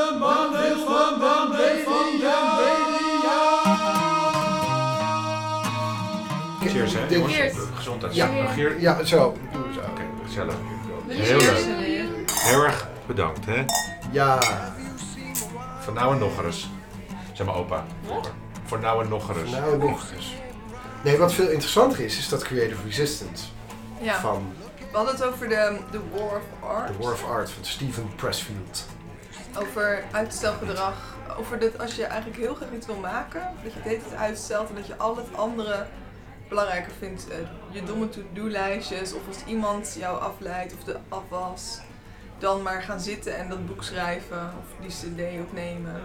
de mannen van de media. Cheers, hè? Cheers. Gezondheid. Ja. Geert. Ja, zo. Doe eens Oké, gezellig. Heel leuk. Heel erg bedankt, hè? Ja. Voor nou en nog eens. Zeg maar opa. Voor, voor nou en nog eens. Nou, nog eens. Nee, wat veel interessanter is, is dat Creative Resistance Ja, van we hadden het over de, de War of Art. The War of Art van Steven Pressfield. Over uitstelgedrag. Over dat als je eigenlijk heel graag iets wil maken, dat je tijd uitstelt en dat je al het andere belangrijker vindt. Eh, je domme to-do-lijstjes of als iemand jou afleidt of de afwas. Dan maar gaan zitten en dat boek schrijven of die cd opnemen.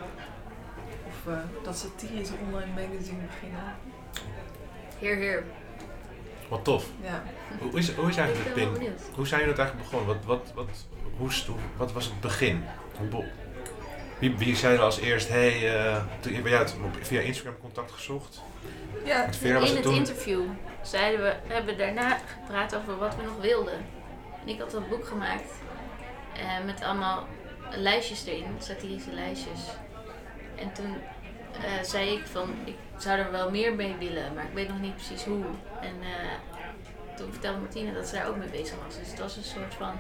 Of eh, dat satirische online magazine beginnen. Heer, heer. Wat tof. Ja. Hoe is, hoe is eigenlijk wel pin? Hoe zijn jullie dat eigenlijk begonnen? Wat, wat, wat, hoe, wat was het begin? Wie, wie zei er als eerst, hey, eh, toen, ben jij het via Instagram contact gezocht? Ja, Met Vera was In het het toen? interview zeiden we, hebben we daarna gepraat over wat we nog wilden. En ik had een boek gemaakt eh, met allemaal lijstjes erin, satirische lijstjes. En toen eh, zei ik van, ik zou er wel meer mee willen, maar ik weet nog niet precies hoe. En eh, toen vertelde Martine dat ze daar ook mee bezig was. Dus het was een soort van,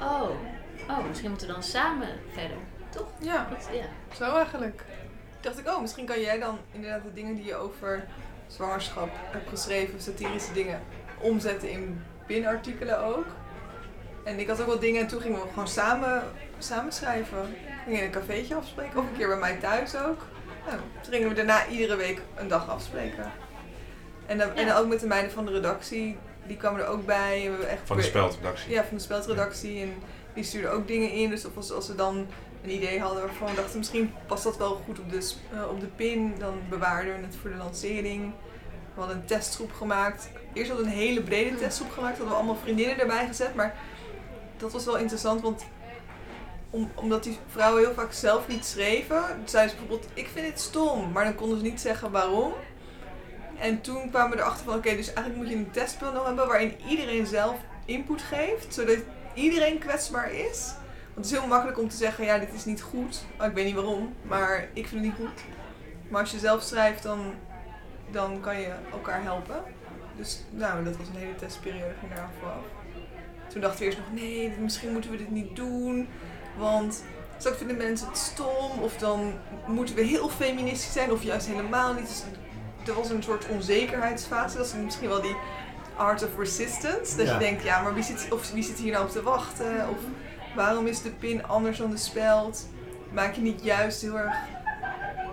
oh, oh misschien moeten we dan samen verder. Toch? ja. Dat, ja. Zo eigenlijk. Dacht ik, oh, misschien kan jij dan inderdaad de dingen die je over zwangerschap hebt geschreven, satirische dingen, omzetten in binartikelen ook. En ik had ook wel dingen en toen gingen we gewoon samen, samen schrijven. Gingen in een cafeetje afspreken, of een keer bij mij thuis ook. Nou, toen gingen we daarna iedere week een dag afspreken. En dan, en dan ook met de meiden van de redactie, die kwamen er ook bij. En we hebben echt Van de speldredactie. ja, van de speldredactie. En die stuurde ook dingen in. Dus of als, als ze dan een idee hadden waarvan we dachten misschien past dat wel goed op de, eh, op de pin, dan bewaarden we het voor de lancering. We hadden een testgroep gemaakt. Eerst hadden we een hele brede testgroep gemaakt. Hadden we allemaal vriendinnen erbij gezet. Maar dat was wel interessant, want om, omdat die vrouwen heel vaak zelf niet schreven, zeiden ze bijvoorbeeld, ik vind het stom. Maar dan konden ze niet zeggen waarom. En toen kwamen we erachter van, oké, dus eigenlijk moet je een testpanel hebben waarin iedereen zelf input geeft, zodat iedereen kwetsbaar is. Want het is heel makkelijk om te zeggen, ja, dit is niet goed. Oh, ik weet niet waarom, maar ik vind het niet goed. Maar als je zelf schrijft, dan, dan kan je elkaar helpen. Dus nou, dat was een hele testperiode, ging daar vooraf. Toen dachten we eerst nog, nee, dit- misschien moeten we dit niet doen. Want straks vinden mensen het stom. Of dan moeten we heel feministisch zijn, of juist helemaal niet. Dus er was een soort onzekerheidsfase. Dat is misschien wel die art of resistance. Dat Ja. je denkt, ja, maar wie zit, of wie zit hier nou op te wachten? Of waarom is de pin anders dan de speld? Maak je niet juist heel erg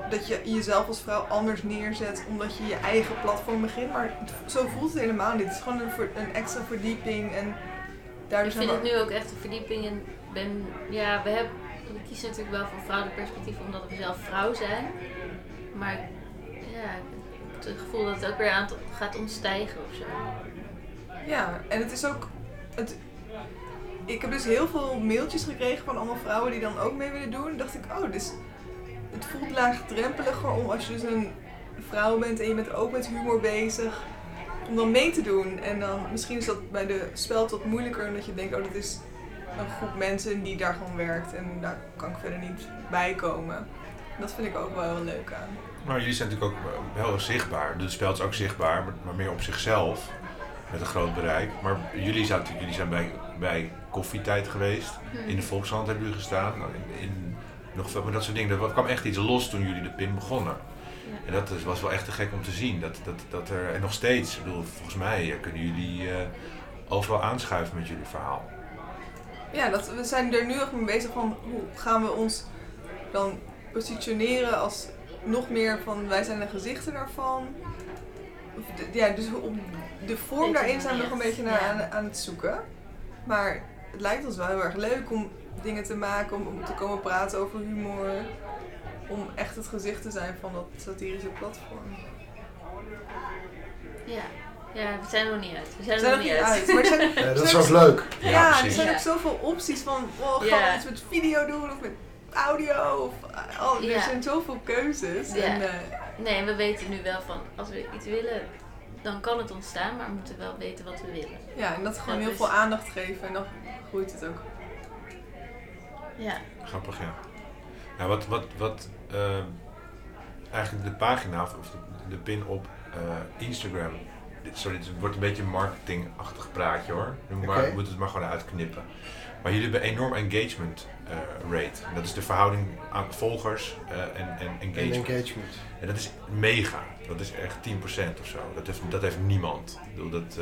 dat je jezelf als vrouw anders neerzet omdat je je eigen platform begint? Maar zo voelt het helemaal niet. Het is gewoon een, een extra verdieping en daardoor Ik vind het nu ook echt een verdieping in. Ben, ja, we, hebben, we kiezen natuurlijk wel voor vrouwelijk perspectief omdat we zelf vrouw zijn. Maar ja, ik heb het gevoel dat het ook weer aan gaat ontstijgen of zo. Ja, en het is ook. Het, ik heb dus heel veel mailtjes gekregen van allemaal vrouwen die dan ook mee willen doen. Dan dacht ik, oh, dus het voelt laagdrempeliger om als je dus een vrouw bent en je bent ook met humor bezig, om dan mee te doen. En dan misschien is dat bij de speld wat moeilijker, omdat je denkt, oh, dat is een groep mensen die daar gewoon werkt en daar kan ik verder niet bij komen. Dat vind ik ook wel heel leuk aan. Maar jullie zijn natuurlijk ook wel zichtbaar. De speld is ook zichtbaar, maar- meer op zichzelf. Met een groot bereik. Maar jullie zijn, natuurlijk- jullie zijn bij, bij koffietijd geweest. In de Volkshand hebben jullie gestaan. Nou, In, in, nog maar dat soort dingen. Er kwam echt iets los toen jullie de pin begonnen. En dat is- was wel echt te gek om te zien. Dat, dat, dat er, en nog steeds, ik bedoel, volgens mij eh, kunnen jullie eh, overal aanschuiven met jullie verhaal. Ja, dat, we zijn er nu ook mee bezig van hoe gaan we ons dan positioneren als nog meer van wij zijn de gezichten daarvan. Of de- ja, dus op de vorm daarin zijn we nog een beetje naar aan, aan het zoeken. Maar het lijkt ons wel heel erg leuk om dingen te maken, om, om te komen praten over humor. Om echt het gezicht te zijn van dat satirische platform. Ja. ja, we zijn er nog niet uit. We zijn We er zijn nog nog niet uit. Maar er zijn, Ja, dat is ook leuk. Ja, Ja, er zijn Ja. ook zoveel opties van, oh, gaan Ja. we iets met video doen of met audio? Of, oh, er Ja. zijn zoveel keuzes. Ja. En, eh, Nee, we weten nu wel van als we iets willen, dan kan het ontstaan, maar we moeten wel weten wat we willen. ja, en dat gewoon Dat heel is- veel aandacht geven en dan groeit het ook. Ja. Grappig, ja. Nou, wat, wat, wat ehm, eigenlijk de pagina of de, de pin op eh, Instagram. Dit, sorry, het wordt een beetje een marketingachtig praatje hoor. Nu maar, we moeten het maar gewoon uitknippen. Maar jullie hebben enorm engagement eh, rate. En dat is de verhouding aan volgers eh, en, en En engagement. En dat is mega. Dat is echt 10% of zo. Dat heeft, dat heeft niemand. Ik bedoel, dat,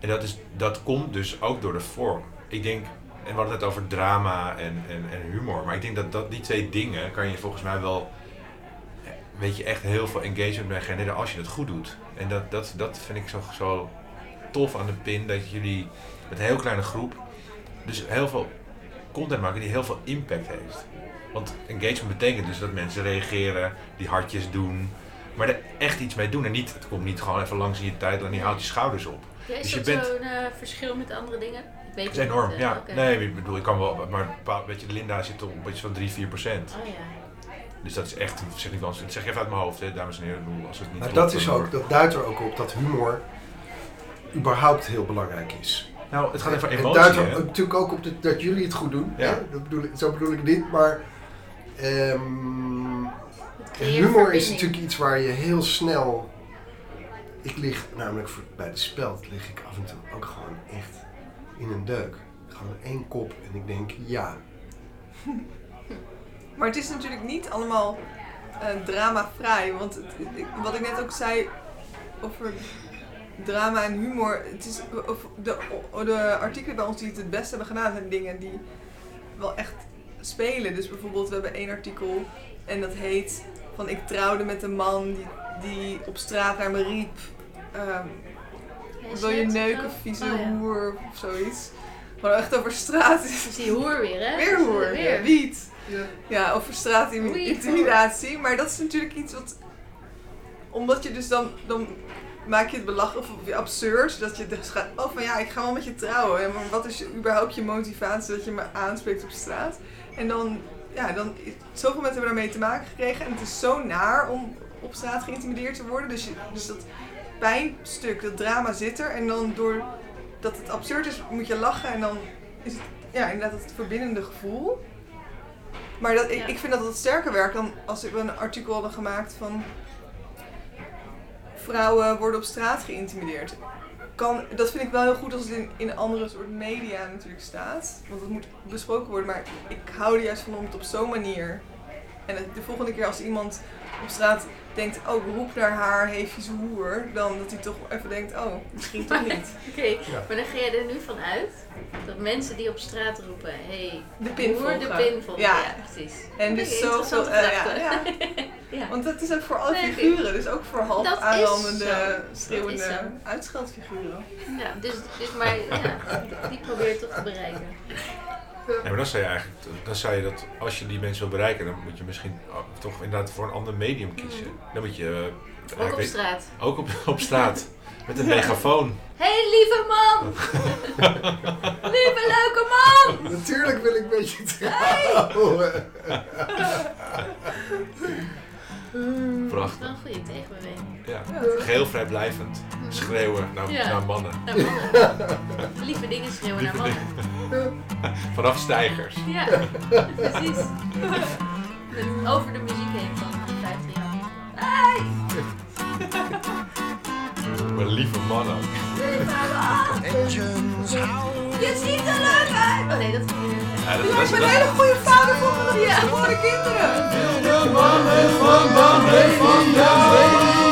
en dat, is, dat komt dus ook door de vorm. Ik denk, en we hadden het over drama en, en, en humor. Maar ik denk dat, dat die twee dingen kan je volgens mij wel... Weet je, echt heel veel engagement mee genereren als je het goed doet. En dat, dat, dat vind ik zo, zo tof aan de pin. Dat jullie met een heel kleine groep... Dus heel veel content maken die heel veel impact heeft. Want engagement betekent dus dat mensen reageren, die hartjes doen, maar er echt iets mee doen. En niet, het komt niet gewoon even langs in je tijd en die houdt je schouders op. Ja, is Dus je dat bent- zo'n eh, verschil met andere dingen? Ik weet Dat is het enorm, niet, eh, ja. Nee, ik bedoel, ik kan wel, maar weet je, Linda zit op een beetje van 3, 4 procent. Oh ja. Dus dat is echt, dat zeg ik, wel, dat zeg je even uit mijn hoofd, hè, dames en heren. Ik bedoel, als het niet Maar klopt, dat, is ook, dat duidt er ook op dat humor überhaupt heel belangrijk is. Nou, het gaat even Het emotie, duidt hè? er natuurlijk ook op de- dat jullie het goed doen. Ja. Hè? Dat bedoel ik, zo bedoel ik niet, maar ehm, Het humor is natuurlijk iets waar je heel snel... Ik lig namelijk voor- bij de speld lig ik af en toe ook gewoon echt in een deuk. Gewoon één kop en ik denk ja. Maar het is natuurlijk niet allemaal eh drama-vrij. Want het- wat ik net ook zei over drama en humor. Het is, of de, de artikelen bij ons die het het best hebben gedaan zijn dingen die wel echt spelen. Dus bijvoorbeeld, we hebben één artikel en dat heet van ik trouwde met een man die, die op straat naar me riep. ehm, wil je neuken, zo? vieze Oh ja. hoer of zoiets. Gewoon echt over straat. Dus die hoer weer, hè? Weer hoer, Weer. wiet. Ja. Ja, over straatintimidatie. Maar dat is natuurlijk iets wat... Omdat je dus dan... dan maak je het belachelijk of absurd. Dat je dus gaat... Oh, van ja, ik ga wel met je trouwen. En maar wat is je, überhaupt je motivatie dat je me aanspreekt op straat? En dan... Ja, dan... Zoveel mensen hebben daarmee te maken gekregen. En het is zo naar om op straat geïntimideerd te worden. Dus, je, dus dat pijnstuk, dat drama zit er. En dan door dat het absurd is, moet je lachen. En dan is het... Ja, inderdaad het verbindende gevoel. Maar dat, ik, Ja. ik vind dat het sterker werkt dan als we een artikel hadden gemaakt van vrouwen worden op straat geïntimideerd. Kan, dat vind ik wel heel goed als het in, in andere soort media natuurlijk staat. Want dat moet besproken worden. Maar ik hou er juist van om het op zo'n manier. En de volgende keer als iemand op straat denkt, oh, roep naar haar, heeft vieze hoer. Dan dat hij toch even denkt, oh, misschien toch niet. Oké, Ja. maar dan ga je er nu van uit dat mensen die op straat roepen, hé, hey, De pin hoer de pin volgen. Ja. Ja, precies. En dus zoveel... interessante eh, ja, ja. Ja. Want dat is ook voor alle Nee, figuren, dus ook voor half Dat zo. Schreeuwende zo. uitscheldfiguren. Ja, dus, dus maar ja, die probeer je toch te bereiken. Nee, maar dan zou je eigenlijk, dan zou je dat, als je die mensen wil bereiken, dan moet je misschien oh, toch inderdaad voor een ander medium kiezen. Dan moet je, eh, Ook op weet- straat. ook op, op straat, met een megafoon. Hé, hey, lieve man! lieve leuke man! Natuurlijk wil ik een beetje trouwen. Prachtig. Wel een goede tegenbeweging. Ja, geheel vrijblijvend. Schreeuwen naar, Ja. naar mannen. Naar mannen. Lieve dingen schreeuwen naar Lieve mannen. Vanaf stijgers. Ja, precies. Met over de muziek heen van 50 jaar. Hey! Maar lieve mannen. Je ziet er leuk uit! Oh nee, dat gebeurt. Ja, dat, Ja, dat, dat- een hele goede vader voor mijn gewone kinderen. Wilde mannen van mannen vandaag.